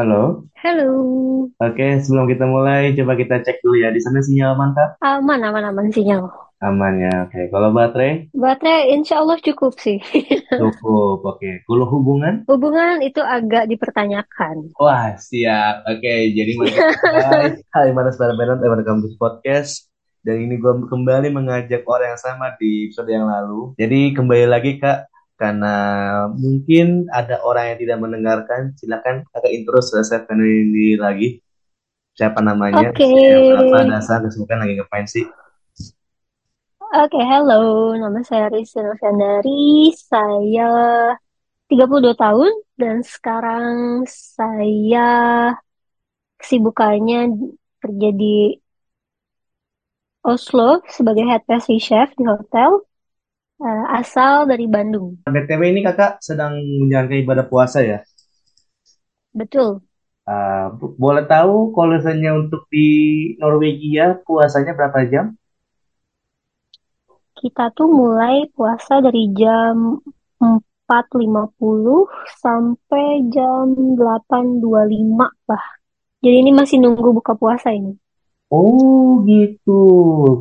Halo. Halo, Oke, sebelum kita mulai, coba kita cek dulu ya. Di sana sinyal mantap? aman aman aman sinyal. Aman ya. Oke, kalau baterai Baterai insya Allah cukup sih. cukup. Oke, kalau hubungan? Hubungan itu agak dipertanyakan. Wah, siap. Oke, jadi mulai. Hai, mana saudara Benon, teman kampus podcast. Dan ini gue kembali mengajak orang yang sama di episode yang lalu. Jadi kembali lagi Kak, karena mungkin ada orang yang tidak mendengarkan. Silakan kakak intro selesaikan ini lagi. Siapa namanya? Oke, Siapa dasar kesibukan lagi ngapain sih? oke, halo. Nama saya Rizky Noviandari. Saya 32 tahun dan sekarang saya kesibukannya kerja di Oslo sebagai head pastry chef di hotel. Eh, asal dari Bandung. BTW ini kakak sedang menjalankan ibadah puasa ya? Betul. Bo- boleh tahu kalau misalnya untuk di Norwegia puasanya berapa jam? Kita tuh mulai puasa dari jam 4.50 sampai jam 8.25 lah. Jadi ini masih nunggu buka puasa ini. Oh gitu.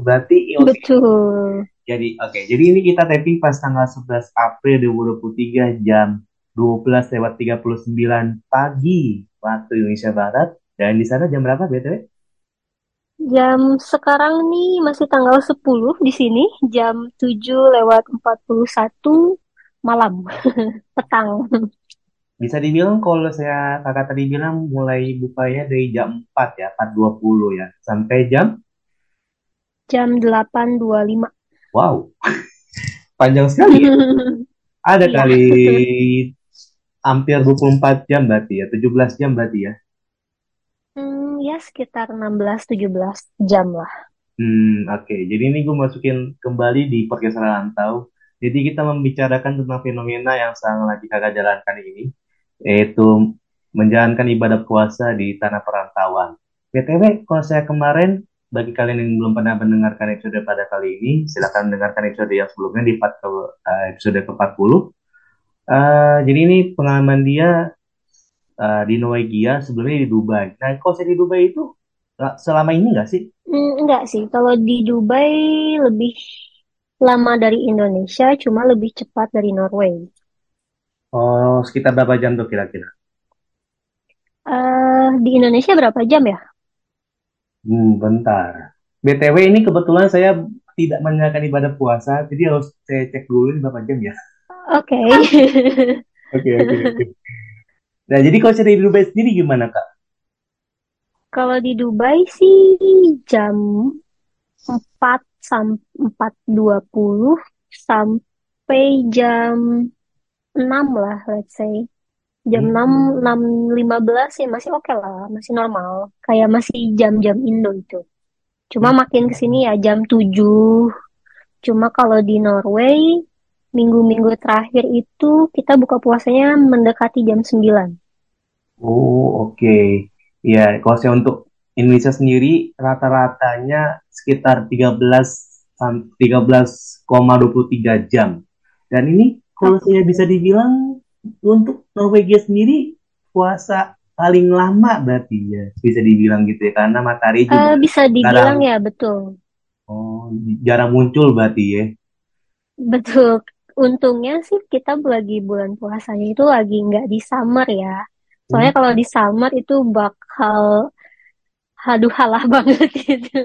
Berarti. Betul. Jadi oke. Jadi ini kita taping pas tanggal 11 April 2023 jam 12 lewat 39 pagi waktu Indonesia Barat. Dan di sana jam berapa BTW? Jam sekarang nih masih tanggal 10 di sini. Jam 7 lewat 41 malam. Petang. Bisa dibilang kalau saya kakak tadi bilang mulai bukanya dari jam 4 ya, 4.20 ya, sampai jam, Jam 8.25. wow, panjang sekali ya. Ada Iya. kali hampir 24 jam berarti ya, 17 jam berarti ya. Hmm, ya sekitar 16-17 jam lah. Hmm, oke. Jadi ini gue masukin kembali di podcast Rantau. Jadi kita membicarakan tentang fenomena yang sedang lagi kakak jalankan ini, yaitu menjalankan ibadah puasa di tanah perantauan. BTW, kalau saya kemarin, bagi kalian yang belum pernah mendengarkan episode pada kali ini, silakan mendengarkan episode yang sebelumnya di part ke- eh, episode ke-40. Eh, jadi ini pengalaman dia eh, di Norwegia, sebelumnya di Dubai. Nah, kalau saya di Dubai itu selama ini nggak sih? Hmm, enggak sih, kalau di Dubai lebih lama dari Indonesia, cuma lebih cepat dari Norway. Oh, sekitar berapa jam tuh kira-kira? Eh, di Indonesia berapa jam ya? Hmm, bentar. BTW ini kebetulan saya tidak menjalankan ibadah puasa, jadi harus saya cek dulu ini berapa jam ya. Oke. Oke, oke. Nah, jadi kalau di Dubai sendiri gimana, Kak? Kalau di Dubai sih jam 4 sampai 4.20 sampai jam 6 lah, let's say. Jam Hmm. 6, 6.15 ya masih oke lah, masih normal. Kayak masih jam-jam Indo itu. Cuma makin ke sini ya jam 7. Cuma kalau di Norway, minggu-minggu terakhir itu kita buka puasanya mendekati jam 9. Oh, oke. Ya, kalau saya untuk Indonesia sendiri rata-ratanya sekitar 13 sam- 13,23 jam. Dan ini kalau saya bisa dibilang untuk Norwegia sendiri puasa paling lama berarti ya, bisa dibilang gitu ya, karena matahari Eh, juga bisa jarang dibilang ya betul. Oh, jarang muncul berarti ya. Betul. Untungnya sih kita lagi bulan puasanya itu lagi nggak di summer ya. Hmm, Soalnya kalau di summer itu bakal haduh halah banget gitu.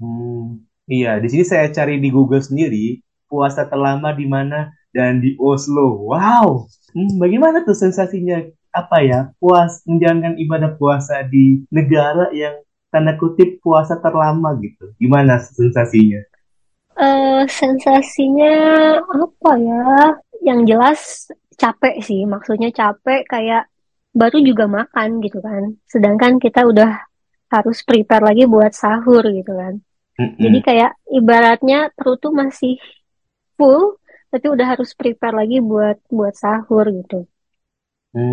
hmm. Iya, di sini saya cari di Google sendiri puasa terlama di mana dan di Oslo. Wow, Hmm, bagaimana tuh sensasinya? Apa ya, puas menjalankan ibadah puasa di negara yang tanda kutip puasa terlama gitu. Gimana sensasinya? Eh, sensasinya apa ya? Yang jelas capek sih. Maksudnya capek kayak baru juga makan gitu kan. Sedangkan kita udah harus prepare lagi buat sahur gitu kan. Jadi Mm-mm. kayak ibaratnya perut tuh masih full, tapi udah harus prepare lagi buat buat sahur gitu.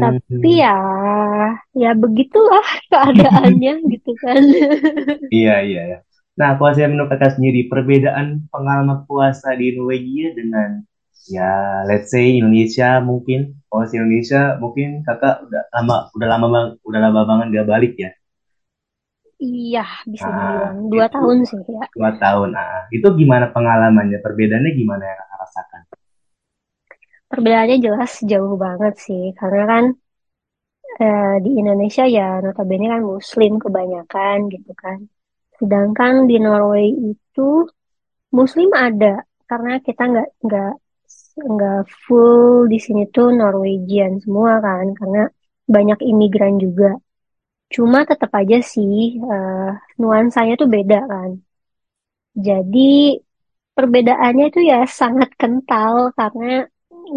Tapi Hmm. ya, ya begitulah keadaannya gitu kan. Iya, iya, iya. Nah, saya menurut kakak sendiri, perbedaan pengalaman puasa di Norwegia dengan Ya, let's say Indonesia mungkin. Kalau si Indonesia mungkin kakak udah lama, udah lama bang, udah lama banget gak balik ya. Iya, bisa Nah, dibilang dua itu tahun sih ya. dua tahun. Nah, itu gimana pengalamannya? Perbedaannya gimana yang kakak rasakan? Perbedaannya jelas jauh banget sih, karena kan eh, di Indonesia ya notabene kan Muslim kebanyakan gitu kan. Sedangkan di Norway itu Muslim ada, karena kita nggak nggak nggak full di sini tuh Norwegian semua kan, karena banyak imigran juga. Cuma tetap aja sih eh, nuansanya tuh beda kan. Jadi perbedaannya itu ya sangat kental karena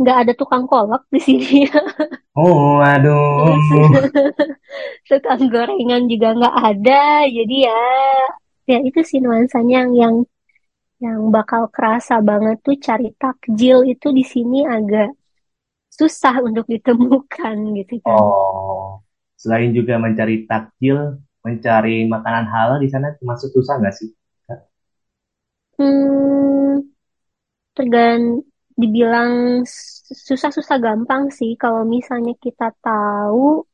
nggak ada tukang kolak di sini. Oh, aduh. Tukang gorengan juga nggak ada. Jadi ya ya itu sih nuansanya yang yang yang bakal kerasa banget tuh cari takjil itu di sini agak susah untuk ditemukan gitu kan. Oh, selain juga mencari takjil, mencari makanan halal di sana termasuk susah nggak sih? Hmm, tergan dibilang susah-susah gampang sih kalau misalnya kita tahu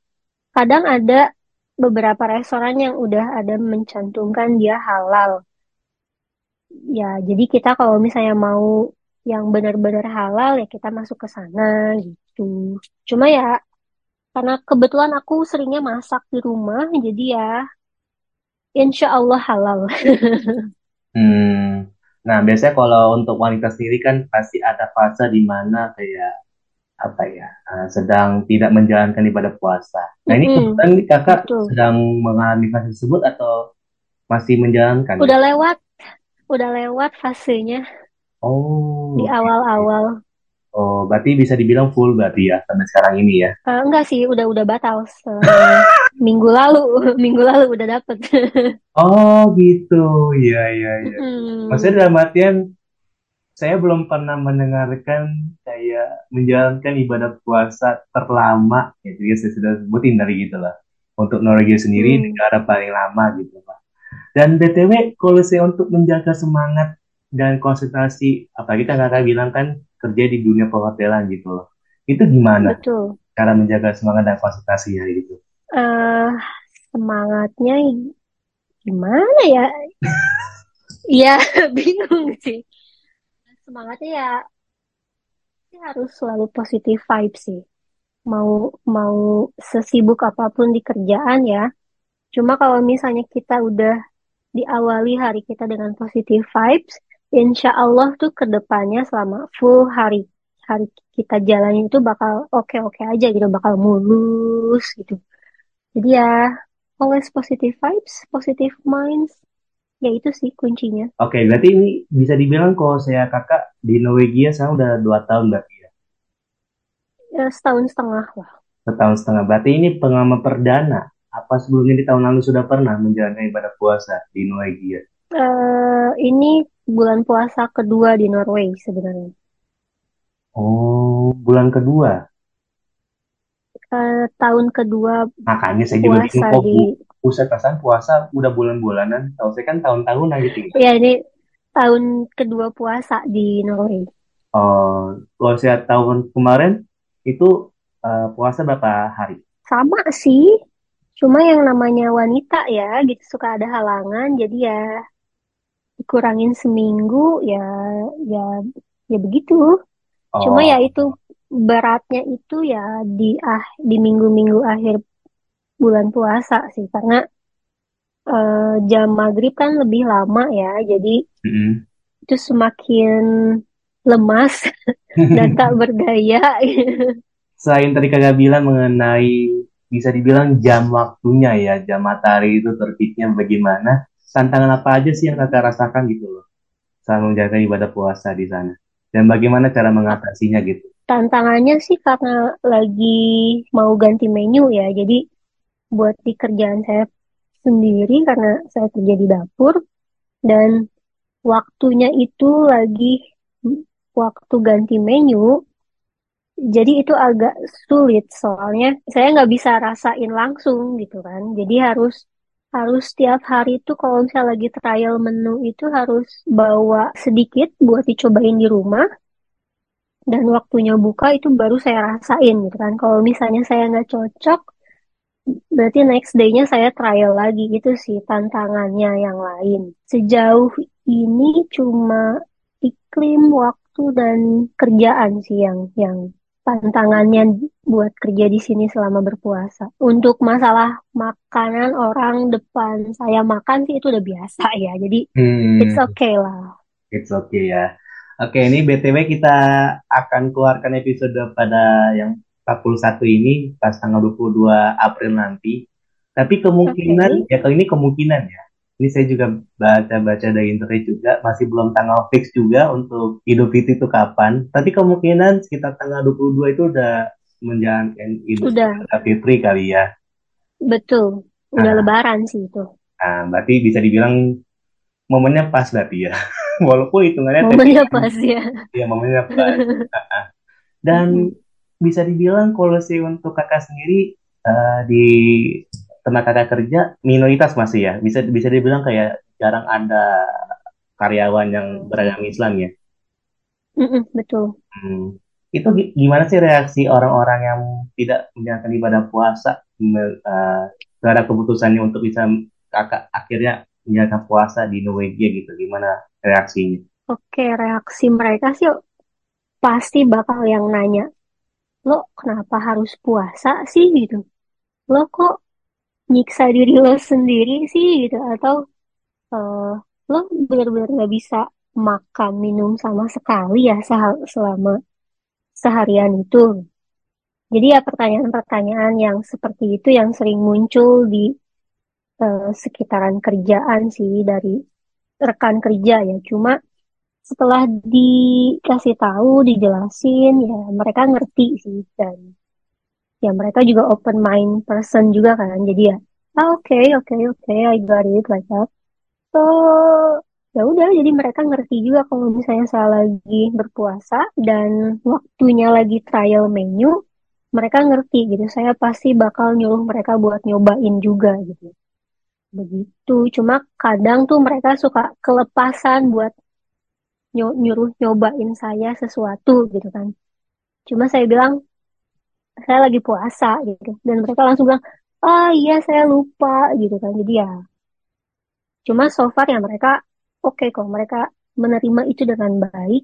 kadang ada beberapa restoran yang udah ada mencantumkan dia halal. Ya, jadi kita kalau misalnya mau yang benar-benar halal ya kita masuk ke sana gitu. Cuma ya karena kebetulan aku seringnya masak di rumah, jadi ya insya Allah halal. Hmm. Nah, biasanya kalau untuk wanita sendiri kan pasti ada fase di mana kayak apa ya, eh, sedang tidak menjalankan ibadah puasa. Nah, ini kebetulan nih kakak betul. sedang mengalami fase tersebut atau masih menjalankan Udah gitu? lewat, udah lewat fasenya di Oh, oke. awal-awal. Oh, berarti bisa dibilang full berarti ya sampai sekarang ini ya. Eh, enggak sih, udah udah batal. Minggu lalu, minggu lalu udah dapet. Oh, gitu. Iya, iya, iya. Maksudnya Mm-mm. dalam artian saya belum pernah mendengarkan kayak menjalankan ibadah puasa terlama gitu ya saya sudah sebutin tadi gitu lah untuk Norwegia sendiri Hmm, negara paling lama gitu Pak dan BTW kalau saya untuk menjaga semangat dan konsentrasi apalagi kan kakak bilang kan kerja di dunia perhotelan gitu loh itu gimana betul. cara menjaga semangat dan konsentrasinya gitu eh semangatnya gimana ya? Ya bingung sih. Semangatnya ya sih harus selalu positif vibe sih. Mau mau sesibuk apa pun di kerjaan ya. Cuma kalau misalnya kita udah diawali hari kita dengan positive vibes, insya Allah tuh ke depannya selama full hari hari kita jalanin itu bakal oke-oke aja gitu, bakal mulus gitu. Jadi ya always positive vibes, positive minds, ya itu sih kuncinya. oke berarti ini bisa dibilang kalau saya kakak di Norwegia saya udah dua tahun berarti ya Ya, setahun setengah lah. setahun setengah berarti ini pengalaman perdana apa sebelumnya di tahun lalu sudah pernah menjalankan ibadah puasa di Norwegia eh ini bulan puasa kedua di Norway sebenarnya. Oh, bulan kedua. Eh, tahun kedua Makanya saya juga puasa kok di. Pusat perasaan puasa udah bulan-bulanan. Tahu saya kan tahun-tahunan gitu ya. ya ini tahun kedua puasa di Norway. Oh, kalau saya tahun kemarin itu eh, puasa berapa hari? Sama sih, cuma yang namanya wanita ya gitu suka ada halangan, jadi ya dikurangin seminggu ya ya ya begitu. Cuma ya Oh, itu beratnya itu ya di ah di minggu-minggu akhir bulan puasa sih karena eh, jam maghrib kan lebih lama ya, jadi mm-mm. itu semakin lemas dan tak berdaya. Selain tadi kakak bilang mengenai bisa dibilang jam waktunya ya, jam matahari itu terbitnya bagaimana? Tantangan apa aja sih yang kakak rasakan gitu loh, saat menjaga ibadah puasa di sana? Dan bagaimana cara mengatasinya gitu? Tantangannya sih karena lagi mau ganti menu ya, jadi buat di kerjaan saya sendiri karena saya kerja di dapur dan waktunya itu lagi waktu ganti menu, jadi itu agak sulit soalnya saya nggak bisa rasain langsung gitu kan. Jadi harus harus tiap hari itu kalau misalnya lagi trial menu itu harus bawa sedikit buat dicobain di rumah dan waktunya buka itu baru saya rasain gitu kan. Kalau misalnya saya nggak cocok, berarti next day-nya saya trial lagi itu sih tantangannya yang lain. Sejauh ini cuma iklim, waktu dan kerjaan sih yang yang tantangannya buat kerja di sini selama berpuasa. Untuk masalah makanan orang depan saya makan sih itu udah biasa ya. Jadi it's Hmm, okay lah. it's okay ya. Oke, ini BTW kita akan keluarkan episode pada yang 41 ini pas tanggal 22 April nanti. Tapi kemungkinan, ya kali ini kemungkinan ya. Ini saya juga baca-baca dari internet juga, masih belum tanggal fix juga untuk Idul Fitri itu kapan. Tapi kemungkinan sekitar tanggal 22 itu udah menjalankan Idul Udah, Fitri kali ya. betul. Udah Nah, lebaran sih itu. nah, berarti bisa dibilang momennya pas berarti ya. Walaupun hitungannya tapi Momennya pas ya. ya momennya pas. Dan Mm-mm. bisa dibilang kalau sih untuk kakak sendiri eh, di kakak kerja minoritas masih ya. Bisa bisa dibilang kayak jarang ada karyawan yang beragama Islam ya. Mm-mm, betul. Hmm. Itu gi- gimana sih reaksi orang-orang yang tidak menjalankan ibadah puasa terhadap keputusannya untuk bisa kakak akhirnya menjalankan puasa di Norwegia gitu? Gimana reaksinya? Oke, reaksi mereka sih pasti bakal yang nanya, lo kenapa harus puasa sih gitu? Lo kok nyiksa diri lo sendiri sih gitu? Atau eh, lo benar-benar gak bisa makan minum sama sekali ya selama seharian itu? Jadi ya pertanyaan-pertanyaan yang seperti itu yang sering muncul di eh, sekitaran kerjaan sih dari rekan kerja ya. Cuma setelah dikasih tahu, dijelasin, ya mereka ngerti sih dan ya mereka juga open mind person juga kan. Jadi ya, ah, oke, oke, oke, I got it like that. So ya udah, jadi mereka ngerti juga kalau misalnya saya lagi berpuasa dan waktunya lagi trial menu, mereka ngerti gitu. Saya pasti bakal nyuruh mereka buat nyobain juga gitu. Begitu. Cuma kadang tuh mereka suka kelepasan buat nyu- nyuruh nyobain saya sesuatu gitu kan. Cuma saya bilang saya lagi puasa gitu. Dan mereka langsung bilang, oh iya saya lupa gitu kan. Jadi ya, cuma so far ya mereka oke kok. Mereka menerima itu dengan baik.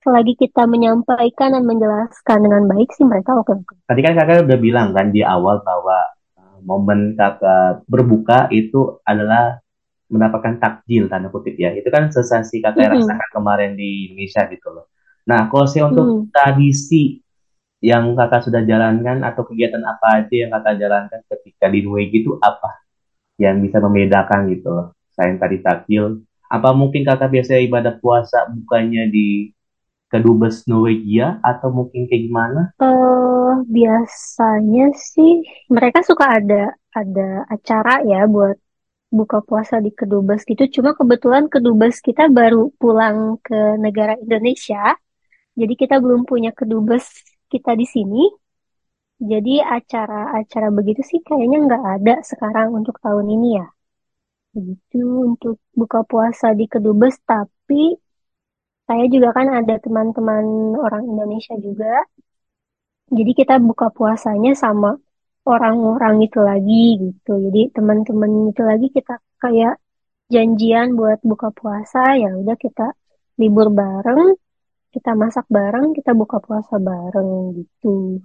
Selagi kita menyampaikan dan menjelaskan dengan baik sih mereka oke-oke. Tadi kan kakak udah bilang kan di awal bahwa eh, momen kakak berbuka itu adalah mendapatkan takjil tanda kutip ya. Itu kan sensasi kakak Mm-mm. rasakan kemarin di Indonesia gitu loh. Nah, kalau sih untuk Mm. tradisi yang kakak sudah jalankan atau kegiatan apa aja yang kakak jalankan ketika di Norwegia itu apa yang bisa membedakan gitu loh. Selain tadi takjil, apa mungkin kakak biasa ibadah puasa bukannya di Kedubes Norwegia atau mungkin kayak gimana? Eh, biasanya sih mereka suka ada ada acara ya buat buka puasa di Kedubes gitu. Cuma kebetulan Kedubes kita baru pulang ke negara Indonesia. Jadi kita belum punya kedubes kita di sini. Jadi acara-acara begitu sih kayaknya nggak ada sekarang untuk tahun ini ya. Begitu untuk buka puasa di kedubes. Tapi saya juga kan ada teman-teman orang Indonesia juga. Jadi kita buka puasanya sama orang-orang itu lagi gitu. Jadi teman-teman itu lagi kita kayak janjian buat buka puasa. Ya udah kita libur bareng, kita masak bareng, kita buka puasa bareng gitu.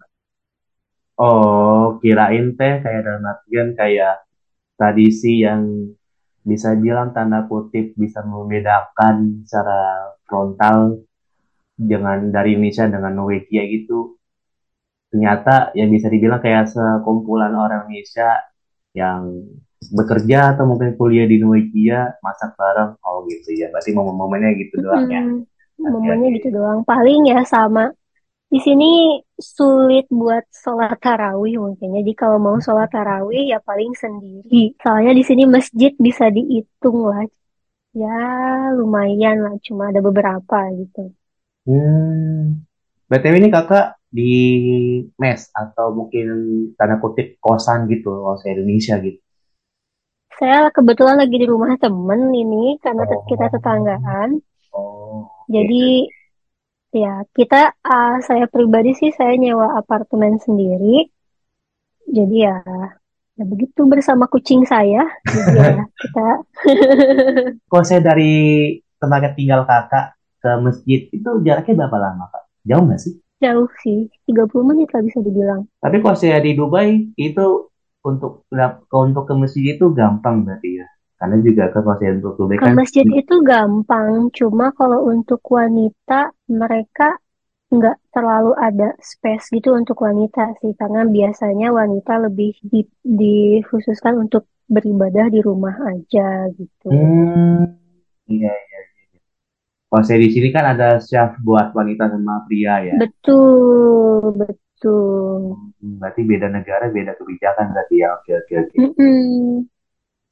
Oh, kirain teh kayak dalam artian kayak tradisi yang bisa bilang tanda kutip bisa membedakan secara frontal dengan dari Indonesia dengan Norwegia gitu. Ternyata yang bisa dibilang kayak sekumpulan orang Indonesia yang bekerja atau mungkin kuliah di Norwegia masak bareng. Oh gitu ya. Berarti momen-momennya gitu doang ya. Momennya gitu doang. Paling ya sama. Di sini sulit buat sholat tarawih mungkin. Jadi kalau mau sholat tarawih ya paling sendiri. Soalnya di sini masjid bisa dihitung lah. Ya lumayan lah. Cuma ada beberapa gitu. Hmm. BTW ini kakak di mes atau mungkin tanda kutip kosan gitu, kalau saya Indonesia gitu. Saya kebetulan lagi di rumah temen ini karena tet- kita Oh, tetanggaan. Jadi Ya, kita, ah, saya pribadi sih saya nyewa apartemen sendiri. Jadi ya, ya begitu bersama kucing saya. Jadi ya kita Kalau saya dari tempat tinggal kakak ke masjid itu jaraknya berapa lama kak? Jauh nggak sih? jauh sih, 30 menit lah bisa dibilang. Tapi kalau saya di Dubai itu untuk untuk ke masjid itu gampang berarti ya. Karena juga saya untuk Ke kan masjid itu gampang, cuma kalau untuk wanita mereka nggak terlalu ada space gitu untuk wanita sih, karena biasanya wanita lebih di- dikhususkan untuk beribadah di rumah aja gitu. hmm, iya iya. Kalau saya di sini kan ada chef buat wanita sama pria ya. Betul, betul. Hmm, Berarti beda negara, beda kebijakan berarti ya. Oke, oke, oke. Mm-mm.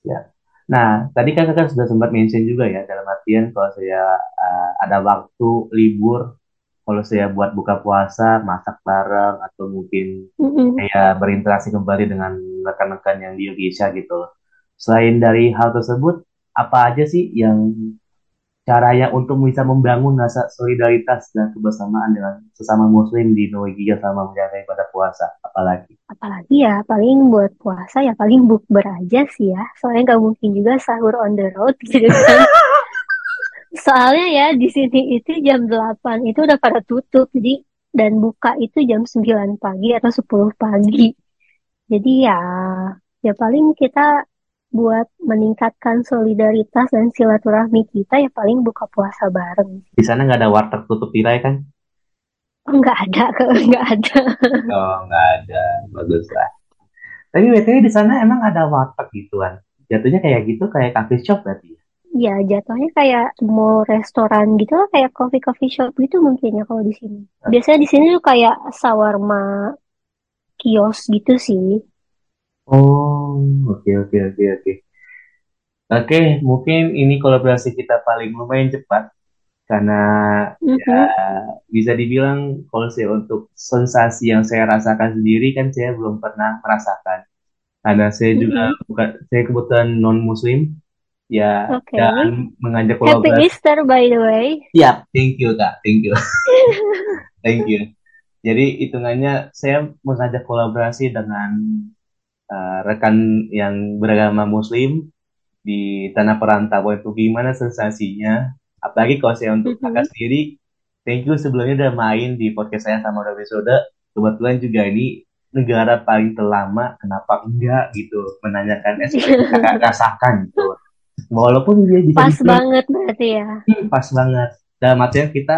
Ya. Nah, tadi kan kakak sudah sempat mention juga ya, dalam artian kalau saya eh, ada waktu libur, kalau saya buat buka puasa, masak bareng, atau mungkin Mm-mm. kayak berinteraksi kembali dengan rekan-rekan yang di Indonesia gitu. Selain dari hal tersebut, apa aja sih yang caranya untuk bisa membangun rasa solidaritas dan kebersamaan dengan sesama muslim di Norwegia selama menjaga ibadah puasa, apalagi? Apalagi ya, paling buat puasa ya paling bukber aja sih ya. Soalnya nggak mungkin juga sahur on the road gitu kan. Soalnya ya di sini itu jam 8 itu udah pada tutup. Jadi dan buka itu jam 9 pagi atau 10 pagi. Jadi ya ya paling kita buat meningkatkan solidaritas dan silaturahmi kita ya paling buka puasa bareng. Di sana nggak ada warteg tutup tirai kan? Nggak ada, nggak ada. Oh, nggak ada. Bagus lah. Tapi BTW di sana emang ada warteg gituan. Jatuhnya kayak gitu, kayak coffee shop berarti ya? Ya, jatuhnya kayak mau restoran gitu lah, kayak coffee coffee shop gitu mungkin ya kalau di sini. Biasanya di sini tuh kayak shawarma kios gitu sih. Oh, oke oke oke oke. Oke, mungkin ini kolaborasi kita paling lumayan cepat karena ya Mhm, bisa dibilang kalau saya untuk sensasi yang saya rasakan sendiri kan saya belum pernah merasakan. Karena saya juga mhm. bukan saya kebetulan non muslim ya Oke. dan mengajak Happy kolaborasi. Easter by the way. Siap, thank you Kak, thank you, thank you. Jadi hitungannya saya mengajak kolaborasi dengan eh, rekan yang beragama muslim di tanah perantauan itu gimana sensasinya? Apalagi kalau saya untuk kakak Mhm. sendiri, thank you sebelumnya udah main di podcast saya sama episode. Kebetulan juga ini negara paling terlama, kenapa enggak gitu menanyakan yang kakak rasakan gitu. Walaupun dia bisa Pas dibilang banget berarti ya. "Hmm, pas banget. Dalam artian kita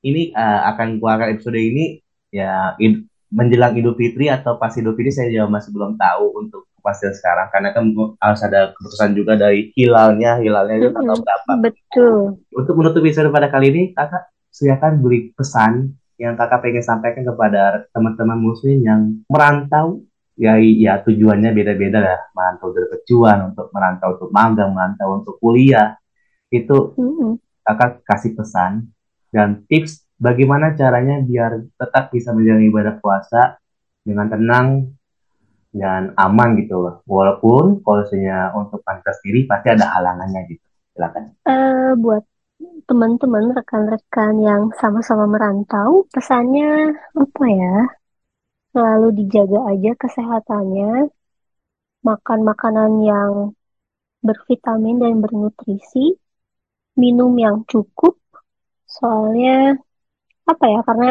ini eh, akan keluarkan episode ini ya menjelang Idul Fitri atau pas Idul Fitri saya juga masih belum tahu untuk kepastian sekarang. Karena kan harus ada keputusan juga dari hilalnya. Hilalnya itu tanggal berapa? Betul. untuk menutup episode pada kali ini kakak silakan beri pesan yang kakak pengen sampaikan kepada teman-teman muslim yang merantau. Ya ya tujuannya beda-beda lah. Merantau untuk berjuang untuk merantau untuk magang merantau untuk kuliah. Itu Mhm. kakak kasih pesan dan tips bagaimana caranya biar tetap bisa menjalani ibadah puasa dengan tenang dan aman gitu loh. Walaupun kalau untuk pantas sendiri pasti ada halangannya gitu. Silakan. Eh, buat teman-teman, rekan-rekan yang sama-sama merantau, pesannya apa ya? Selalu dijaga aja kesehatannya, makan makanan yang bervitamin dan bernutrisi, minum yang cukup, soalnya apa ya? Karena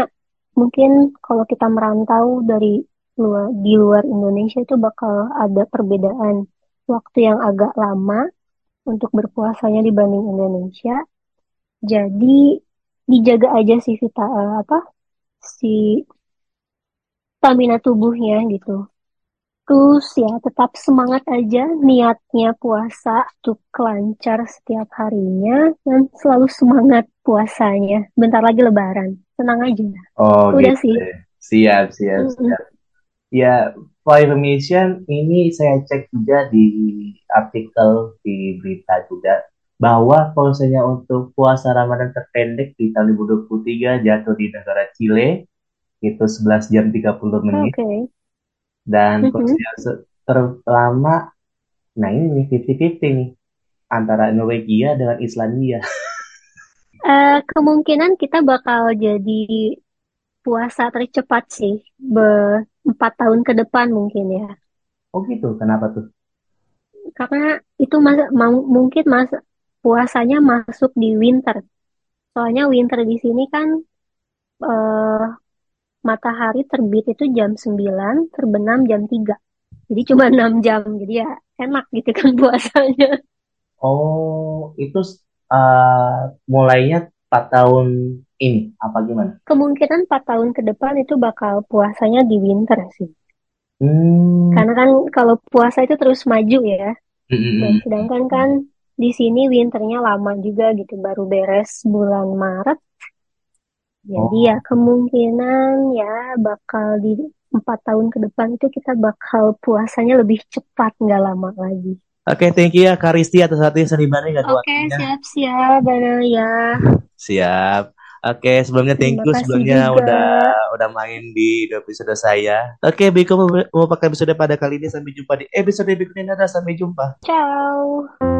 mungkin kalau kita merantau dari luar di luar Indonesia itu bakal ada perbedaan waktu yang agak lama untuk berpuasanya dibanding Indonesia. Jadi dijaga aja sih vita eh, apa si stamina tubuhnya gitu. Terus ya tetap semangat aja niatnya puasa untuk lancar setiap harinya dan selalu semangat puasanya. Bentar lagi Lebaran. Tenang aja. Oh Udah gitu sih. ya. Siap, siap, Mm-mm. siap. Ya, information, ini saya cek juga di artikel di berita juga bahwa misalnya untuk puasa Ramadan terpendek di tahun 2023 jatuh di negara Chile itu 11 jam 30 menit Oke. dan kalau Mhm. misalnya se- terlama nah ini nih 50-50 nih antara Norwegia dengan Islandia Kemungkinan kita bakal jadi puasa tercepat sih, empat tahun ke depan mungkin ya. Oh gitu, kenapa tuh? Karena itu mas mungkin mas puasanya masuk di winter. Soalnya winter di sini kan eh, matahari terbit itu jam 9, terbenam jam 3. Jadi cuma 6 jam. Jadi ya enak gitu kan puasanya. Oh, itu uh, mulainya 4 tahun ini, apa gimana? Kemungkinan 4 tahun ke depan itu bakal puasanya di winter sih. Hmm. Karena kan kalau puasa itu terus maju ya. Mm, mm, Dan mm. sedangkan kan di sini winternya lama juga gitu, baru beres bulan Maret. Jadi ya Oh, kemungkinan ya bakal di empat tahun ke depan itu kita bakal puasanya lebih cepat, nggak lama lagi. Oke, thank you ya Karisti atas waktunya senimannya gak Oke, waktunya. siap-siap, ya. Siap. Oke, sebelumnya thank you sebelumnya juga. udah udah main di dua episode saya. Oke, Biko mau mau pakai episode pada kali ini sampai jumpa di episode berikutnya. Dadah, sampai jumpa. Ciao.